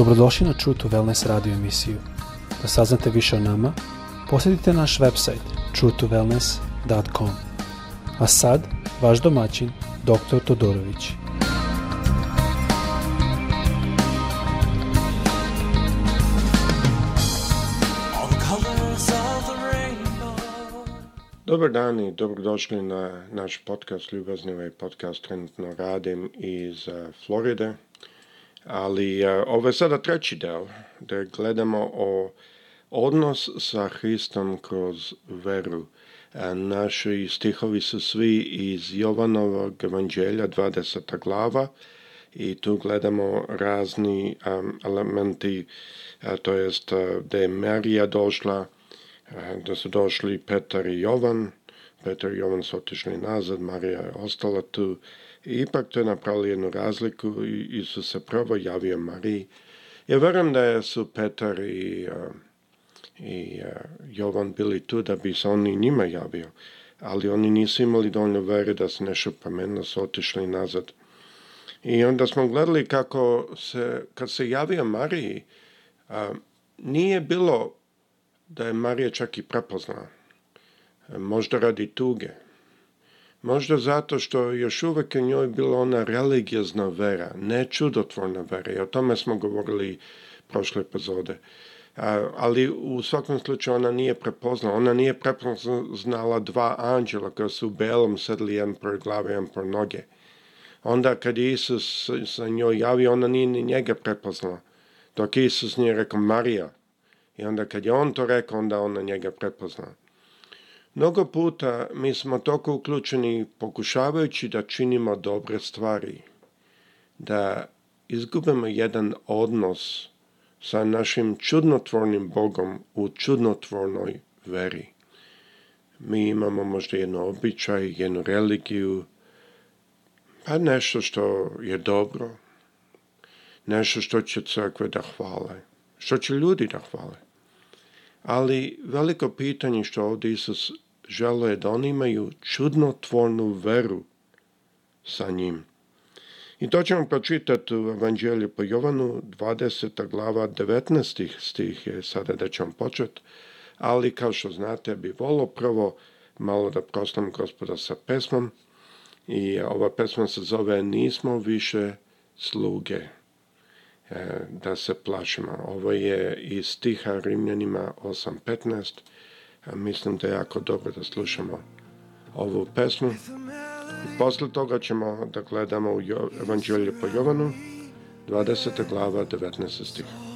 Dobrodošli na True to Wellness radio emisiju. Da saznate više o nama, posjetite naš website truetowellness.com. A sad, vaš domaćin, dr. Todorović. Dobar dan i dobrodošli na naš podcast Ljubaznivaj podcast. Trenutno radim iz eh, Floride, Ali e, ovo je sada treći deo, da gledamo o odnos sa Hristom kroz veru. E, naši stihovi su svi iz Jovanovog evanđelja, 20. glava, i tu gledamo razni e, elementi, to jest da je Marija došla, da su došli Petar i Jovan, Petar i Jovan su otišli nazad, Marija je ostala tu, Ipak to je napravilo jednu razliku i Isus se prvo javio Mariji. Ja verujem da su Petar i, i Jovan bili tu da bi se on i njima javio, ali oni nisu imali dovoljno vere da se nešto promenilo, su otišli nazad. I onda smo gledali kako se, kad se javio Mariji, nije bilo da je Marija čak i prepoznala. Možda radi tuge, Možda zato što još uvek je njoj bila ona religiozna vera, ne čudotvorna vera i o tome smo govorili prošle epizode. Ali u svakom slučaju ona nije prepoznala, ona nije prepoznala dva anđela koja su u belom sedli jedan pored glave, jedan pored noge. Onda kad je Isus sa njoj javio, ona nije ni njega prepoznala. Dok Isus nije rekao Marija. I onda kad je on to rekao, onda ona njega prepoznala. Mnogo puta mi smo toko uključeni pokušavajući da činimo dobre stvari, da izgubimo jedan odnos sa našim čudnotvornim Bogom u čudnotvornoj veri. Mi imamo možda jedno običaj, jednu religiju, pa nešto što je dobro, nešto što će crkve da hvale, što će ljudi da hvale. Ali veliko pitanje što ovde Isus želo je da oni imaju čudnotvornu veru sa njim. I to ćemo pročitati u Evanđelju po Jovanu, 20. glava 19. stih je sada da ćemo početi, ali kao što znate bi volo prvo malo da proslam gospoda sa pesmom i ova pesma se zove Nismo više sluge. E, da se plašimo. Ovo je iz stiha Rimljanima 8.15. Mislim da je jako dobro da slušamo ovu pesmu. I posle toga ćemo da gledamo u Evanđelje po Jovanu, 20. glava, 19. stiha.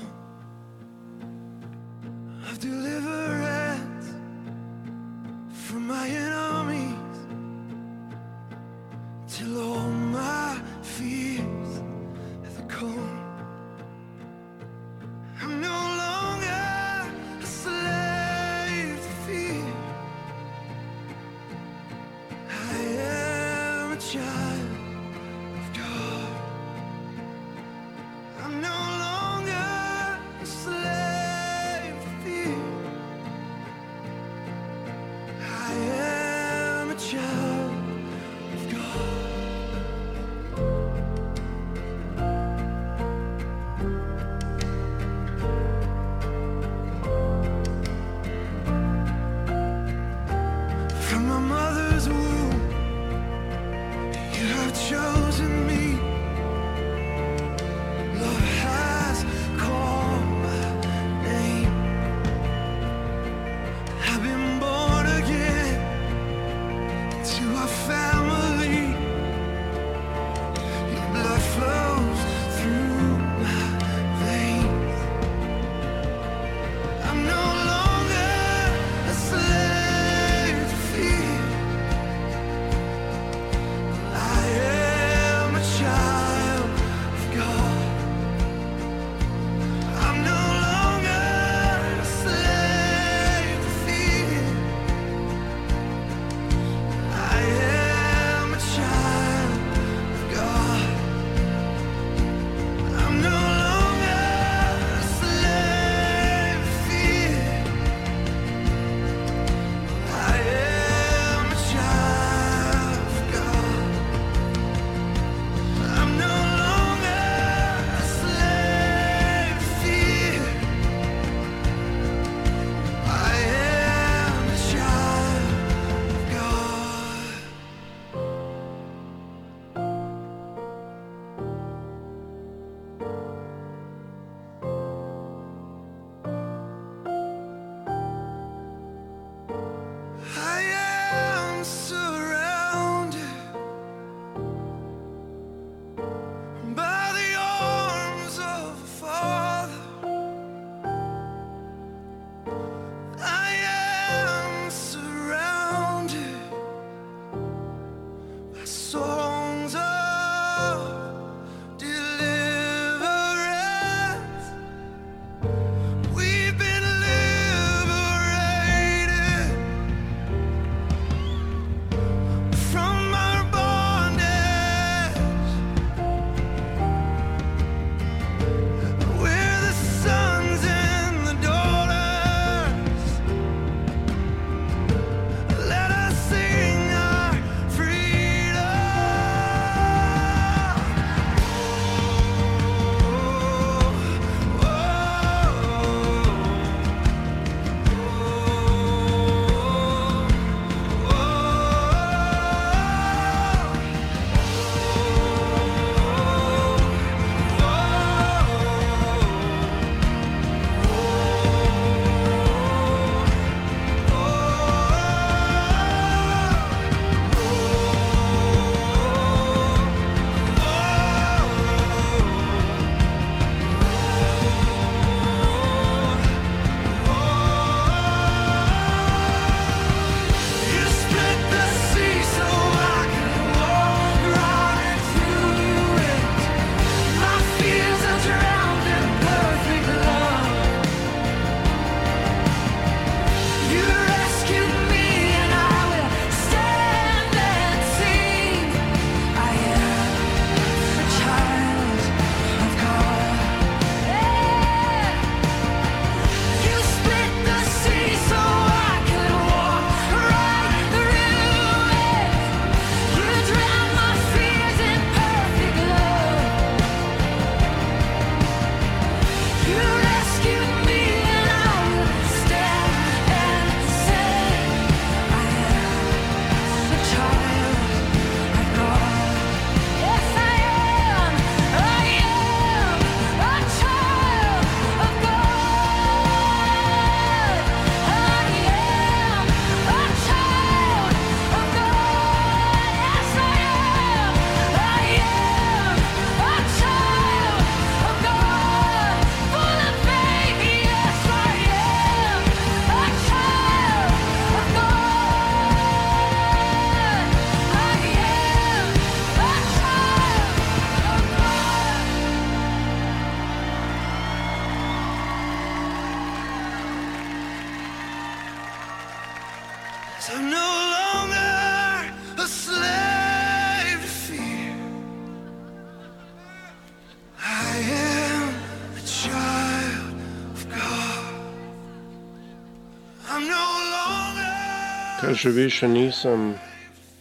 Doduše više nisam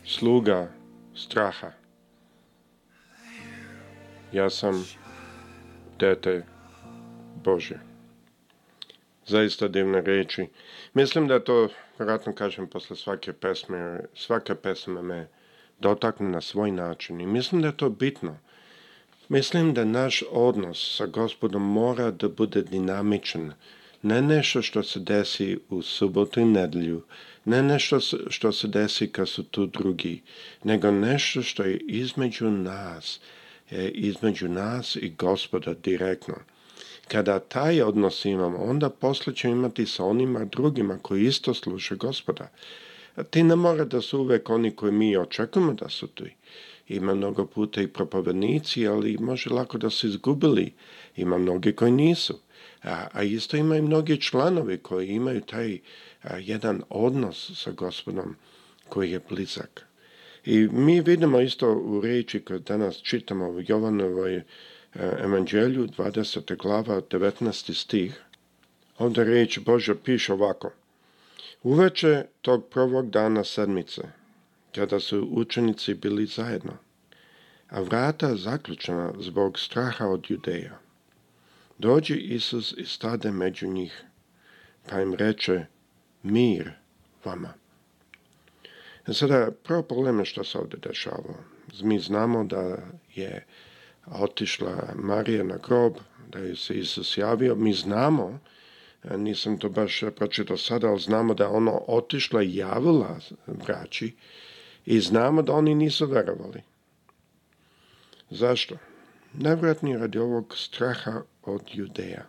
sluga straha. Ja sam dete Bože. Zaista divne reči. Mislim da to, vjerojatno kažem, posle svake pesme, svaka pesma me dotakne na svoj način i mislim da je to bitno. Mislim da naš odnos sa gospodom mora da bude dinamičan, ne nešto što se desi u subotu i nedelju, ne nešto što se desi kad su tu drugi, nego nešto što je između nas, je između nas i gospoda direktno. Kada taj odnos imamo, onda posle ćemo imati sa onima drugima koji isto služe gospoda. Ti ne mora da su uvek oni koji mi očekujemo da su tu ima mnogo puta i propovednici, ali može lako da se izgubili. Ima mnoge koji nisu. A, a isto ima i mnogi članovi koji imaju taj a, jedan odnos sa gospodom koji je blizak. I mi vidimo isto u reči koje danas čitamo u Jovanovoj e, evanđelju, 20. glava, 19. stih. Onda reč Božja piše ovako. Uveče tog prvog dana sedmice, kada su učenici bili zajedno, a vrata zaključena zbog straha od judeja. Dođe Isus i stade među njih, pa im reče, mir vama. Sada, prvo pogledajmo što se ovdje dešavalo. Mi znamo da je otišla Marija na grob, da je se Isus javio. Mi znamo, nisam to baš pročitao sada, ali znamo da ono otišla i javila braći I znamo da oni nisu verovali. Zašto? Nevratni radi ovog straha od judeja.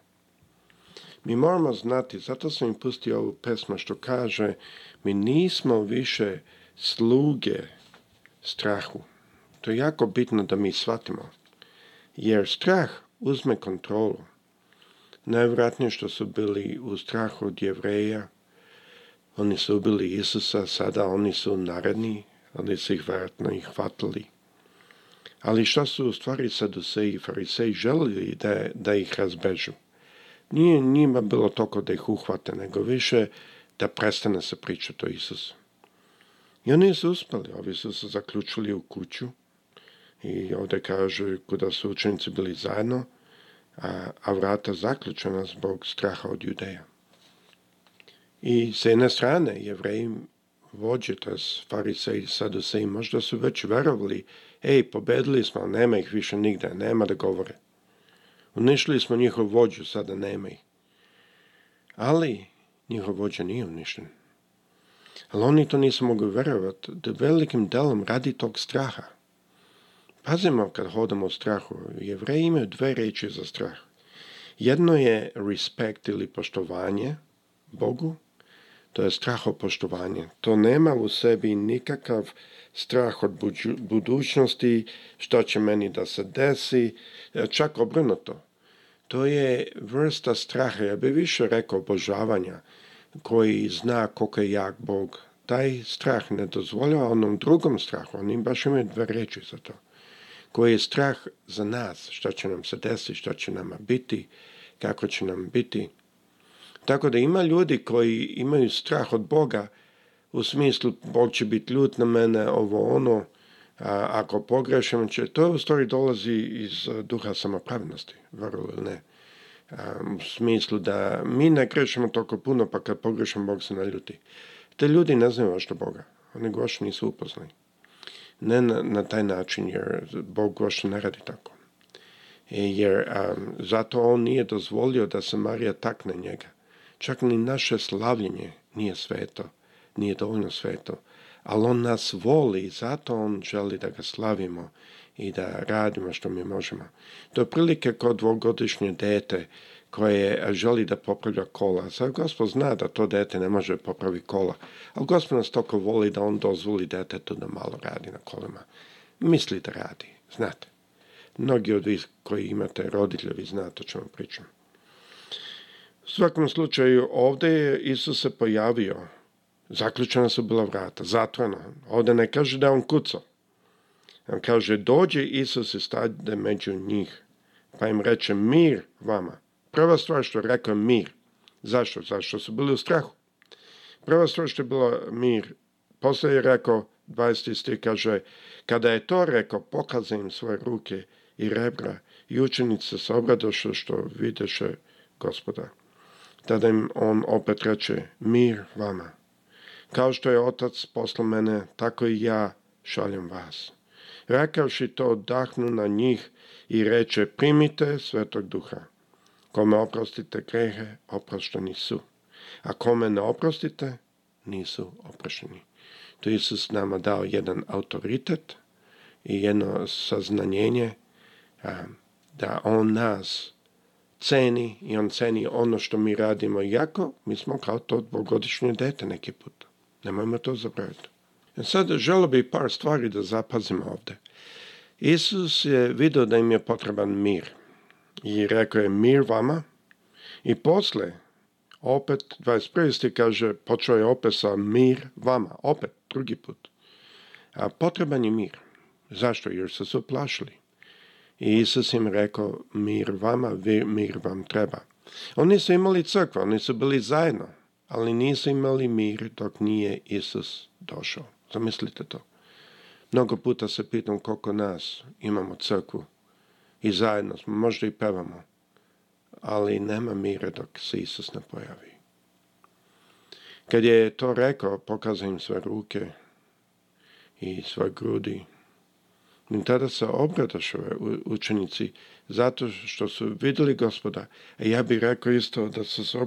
Mi moramo znati, zato sam im pustio ovu pesmu što kaže mi nismo više sluge strahu. To je jako bitno da mi shvatimo. Jer strah uzme kontrolu. Najvjerojatnije što su bili u strahu od jevreja, oni su ubili Isusa, sada oni su naredni oni se ih vjerojatno ih hvatili. Ali šta su u stvari saduseji i fariseji želili da, da ih razbežu? Nije njima bilo toliko da ih uhvate, nego više da prestane se pričati o Isusu. I oni su uspeli, ovi su se zaključili u kuću i ovdje kažu kuda su učenici bili zajedno, a, a vrata zaključena zbog straha od judeja. I s jedne strane, jevreji vođe, to je farise i sadoseji, možda su već verovali, ej, pobedili smo, nema ih više nigde, nema da govore. Uništili smo njihov vođu, sada nema ih. Ali njihov vođa nije uništen. Ali oni to nisu mogli verovati da velikim delom radi tog straha. Pazimo kad hodamo o strahu. Jevreji imaju dve reči za strah. Jedno je respekt ili poštovanje Bogu, To je strahopoštovanje. To nema u sebi nikakav strah od budućnosti, što će meni da se desi, e, čak obrnuto. To je vrsta straha, ja bih više rekao obožavanja, koji zna koliko je jak Bog. Taj strah ne dozvoljava onom drugom strahu, oni baš imaju dve reči za to, koji je strah za nas, što će nam se desiti, što će nama biti, kako će nam biti. Tako da ima ljudi koji imaju strah od Boga u smislu Bog će biti ljut na mene, ovo ono, a, ako pogrešim će, to u stvari dolazi iz e, duha samopravnosti, verujem ili ne. A, u smislu da mi ne grešimo toliko puno, pa kad pogrešim Bog se naljuti. Te ljudi ne znaju što Boga, oni goš nisu upoznali. Ne na, na, taj način, jer Bog goš ne radi tako. E, jer a, zato on nije dozvolio da se Marija takne njega Čak ni naše slavljenje nije sveto, nije dovoljno sveto, ali on nas voli i zato on želi da ga slavimo i da radimo što mi možemo. To je prilike kao dvogodišnje dete koje želi da popravlja kola. Sad gospod zna da to dete ne može popravi kola, ali gospod nas toliko voli da on dozvoli detetu da malo radi na kolima. Misli da radi, znate. Mnogi od vi koji imate roditelje, vi znate o čemu pričam svakom slučaju, ovde je Isus se pojavio. Zaključena su bila vrata, zatvorena. Ovde ne kaže da on kucao. On kaže, dođe Isus i stade među njih. Pa im reče, mir vama. Prva stvar što je rekao, mir. Zašto? Zašto su bili u strahu. Prva stvar što je bilo mir. Posle je rekao, 20. stih kaže, kada je to rekao, pokaze im svoje ruke i rebra i učenice se obradoše što videše gospoda tada im on opet reče, mir vama. Kao što je otac poslao mene, tako i ja šaljem vas. Rekavši to, dahnu na njih i reče, primite svetog duha. Kome oprostite grehe, oprošteni su. A kome ne oprostite, nisu oprošteni. Tu Isus nama dao jedan autoritet i jedno saznanjenje da On nas ceni i on ceni ono što mi radimo jako, mi smo kao to dvogodišnje dete neki put. Nemojmo to zaboraviti. E sad želio bi par stvari da zapazimo ovde. Isus je video da im je potreban mir i rekao je mir vama i posle opet 21. kaže počeo je opet sa mir vama, opet drugi put. A potreban je mir. Zašto? Jer se plašili. I Isus im rekao, mir vama, vi, mir vam treba. Oni su imali crkvu, oni su bili zajedno, ali nisu imali mir dok nije Isus došao. Zamislite to. Mnogo puta se pitam koliko nas imamo crkvu i zajedno smo, možda i pevamo, ali nema mira dok se Isus ne pojavi. Kad je to rekao, pokazao im sve ruke i svoje grudi Oni tada se obradošove učenici zato što su videli gospoda. A ja bih rekao isto da su se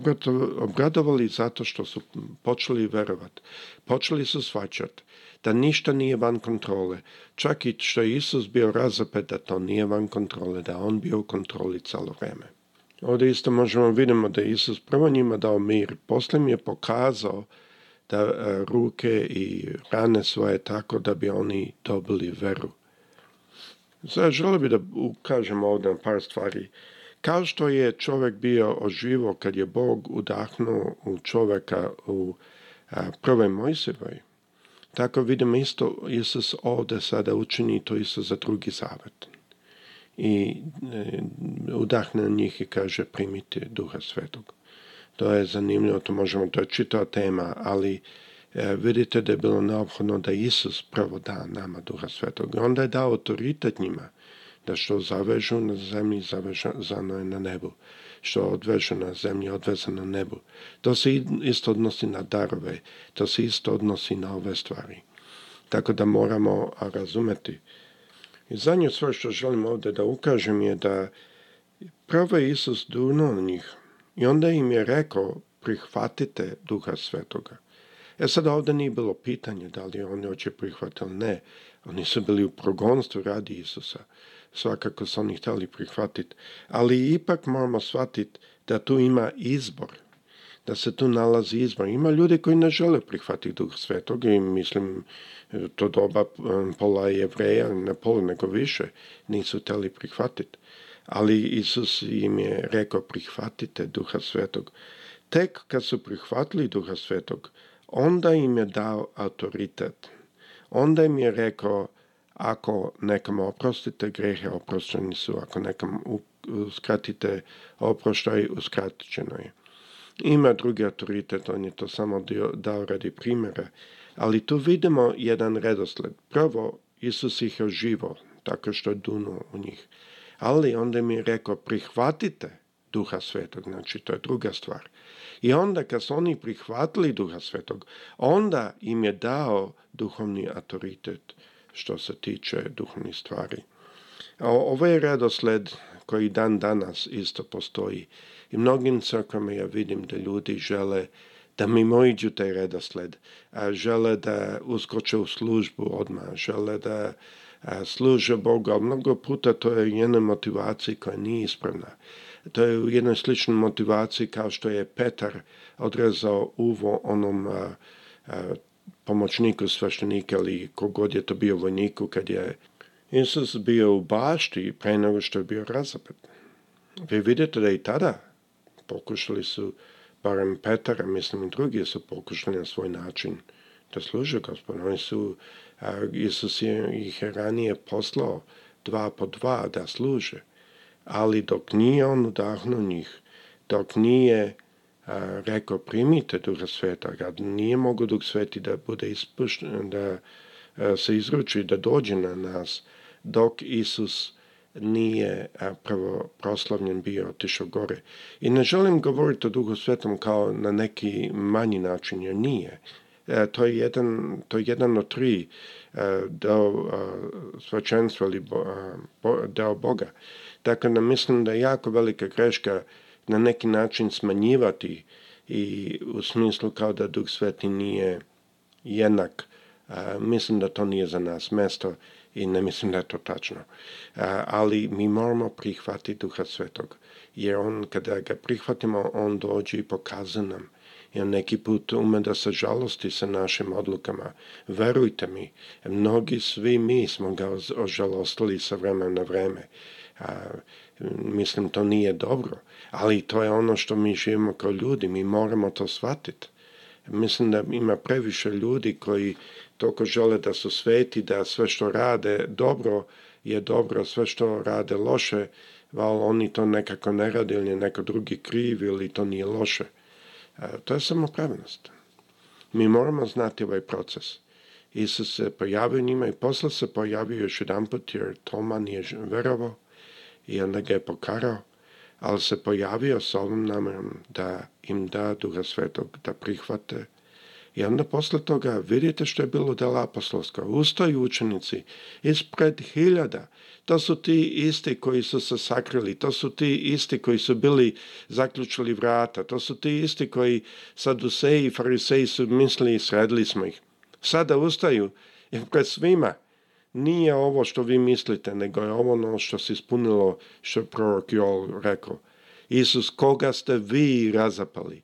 obradovali zato što su počeli verovati. Počeli su svačati da ništa nije van kontrole. Čak i što je Isus bio razapet, da to nije van kontrole, da on bio u kontroli celo vreme. Ovdje isto možemo vidimo da je Isus prvo njima dao mir, posle mi je pokazao da e, ruke i rane svoje tako da bi oni dobili veru. Sada želeo bi da ukažem ovde na par stvari. Kao što je čovek bio oživo kad je Bog udahnuo u čoveka u a, prve Mojsevoj, tako vidimo isto Isus ovde sada učini to isto za drugi zavet. I e, udahne na njih i kaže primite duha svetog. To je zanimljivo, to možemo, to je čitava tema, ali E, vidite da je bilo neophodno da Isus prvo da nama Duha Svetog. Onda je dao autoritet njima da što zavežu na zemlji, zavežano je na nebu. Što odvežu na zemlji, odvezano na nebu. To se isto odnosi na darove, to se isto odnosi na ove stvari. Tako da moramo razumeti. I zadnje sve što želim ovde da ukažem je da prvo je Isus dunuo njih i onda im je rekao prihvatite Duha Svetoga. E sada ovde nije bilo pitanje da li oni hoće prihvati ili ne. Oni su bili u progonstvu radi Isusa. Svakako su oni hteli prihvatiti. Ali ipak moramo shvatiti da tu ima izbor. Da se tu nalazi izbor. Ima ljudi koji ne žele prihvatiti Duh Svetog i mislim to doba pola jevreja, ne pola nego više, nisu hteli prihvatiti. Ali Isus im je rekao prihvatite Duha Svetog. Tek kad su prihvatili Duha Svetog, onda im je dao autoritet. Onda im je rekao, ako nekom oprostite, grehe oprošteni su, ako nekom uskratite oproštaj, uskratićeno je. Ima drugi autoritet, on je to samo dao radi primjera, ali tu vidimo jedan redosled. Prvo, Isus ih je oživo, tako što je dunuo u njih. Ali onda mi je rekao, prihvatite duha svetog, znači to je druga stvar. I onda kad su oni prihvatili Duha Svetog, onda im je dao duhovni autoritet što se tiče duhovnih stvari. A ovo je redosled koji dan danas isto postoji. I mnogim crkvama ja vidim da ljudi žele da mimoiđu taj redosled, a žele da uskoče u službu odmah, žele da služe Boga. Mnogo puta to je njena motivacija koja nije ispravna. To je u jednoj sličnoj motivaciji kao što je Petar odrezao uvo onom a, a, pomoćniku sveštenika ili kogod je to bio vojniku kad je Isus bio u bašti pre nego što je bio razapet. Vi vidite da i tada pokušali su, barem Petar, a mislim i drugi su pokušali na svoj način da služe gospodinu. Oni su, a, Isus je ih ranije poslao dva po dva da služe ali dok nije on udahnuo njih, dok nije a, e, rekao primite duha kad nije mogu duh sveti da bude ispušten, da a, e, se izruči, da dođe na nas, dok Isus nije a, e, prvo proslavljen bio, otišao gore. I ne želim govoriti o duhu svetom kao na neki manji način, jer nije. E, to, je jedan, to je jedan od tri e, deo e, ili bo, deo Boga. Tako da mislim da je jako velika greška na neki način smanjivati i u smislu kao da Duh Sveti nije jednak. A, mislim da to nije za nas mesto i ne mislim da je to tačno. A, ali mi moramo prihvatiti Duha Svetog, jer on kada ga prihvatimo, on dođe i pokaza nam jer neki put ume da se žalosti sa našim odlukama. Verujte mi, mnogi svi mi smo ga ožalostili sa vremena na vreme. A, mislim, to nije dobro, ali to je ono što mi živimo kao ljudi, mi moramo to shvatiti. Mislim da ima previše ljudi koji toko žele da su sveti, da sve što rade dobro je dobro, sve što rade loše, val oni to nekako ne rade ili neko drugi kriv ili to nije loše. A, to je samo samopravnost. Mi moramo znati ovaj proces. Isus se pojavio njima i posle se pojavio još jedan put jer Toma nije verovao i onda ga je pokarao, ali se pojavio sa ovom namerom da im da Duha Svetog, da prihvate. I onda posle toga vidite što je bilo dela apostolska. Ustoju učenici ispred hiljada. To su ti isti koji su se sakrili, to su ti isti koji su bili zaključili vrata, to su ti isti koji saduseji i fariseji su mislili i sredili smo ih. Sada ustaju ispred svima nije ovo što vi mislite, nego je ovo ono što se ispunilo što je prorok Joel rekao. Isus, koga ste vi razapali?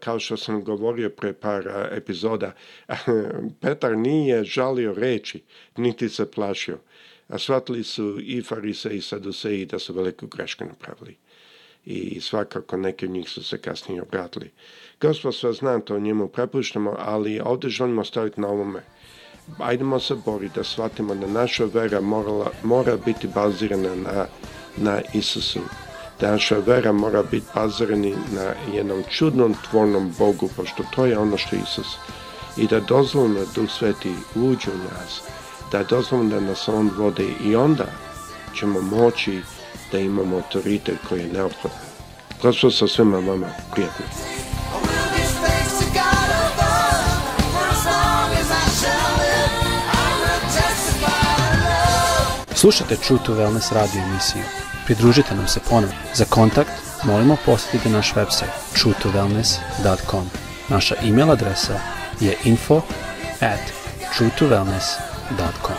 Kao što sam govorio pre par epizoda, Petar nije žalio reči, niti se plašio. A shvatili su i Farise i Saduseji da su veliku grešku napravili i svakako neki od njih su se kasnije obratili. Gospod sve zna, to njemu prepuštamo, ali ovdje želimo staviti na ovome ajdemo se bori da shvatimo da naša vera morala, mora biti bazirana na, na Isusu. Da naša vera mora biti bazirana na jednom čudnom tvornom Bogu, pošto to je ono što je Isus. I da dozvolimo da Duh Sveti uđe u nas, da dozvolimo da nas On vode i onda ćemo moći da imamo autoritet koji je neophodan. Gospod sa svima vama, prijatno. Slušate True to Wellness radio emisiju. Pridružite nam se ponovno. Za kontakt molimo posjetite naš website truetowellness.com. Naša email adresa je info at truetowellness.com.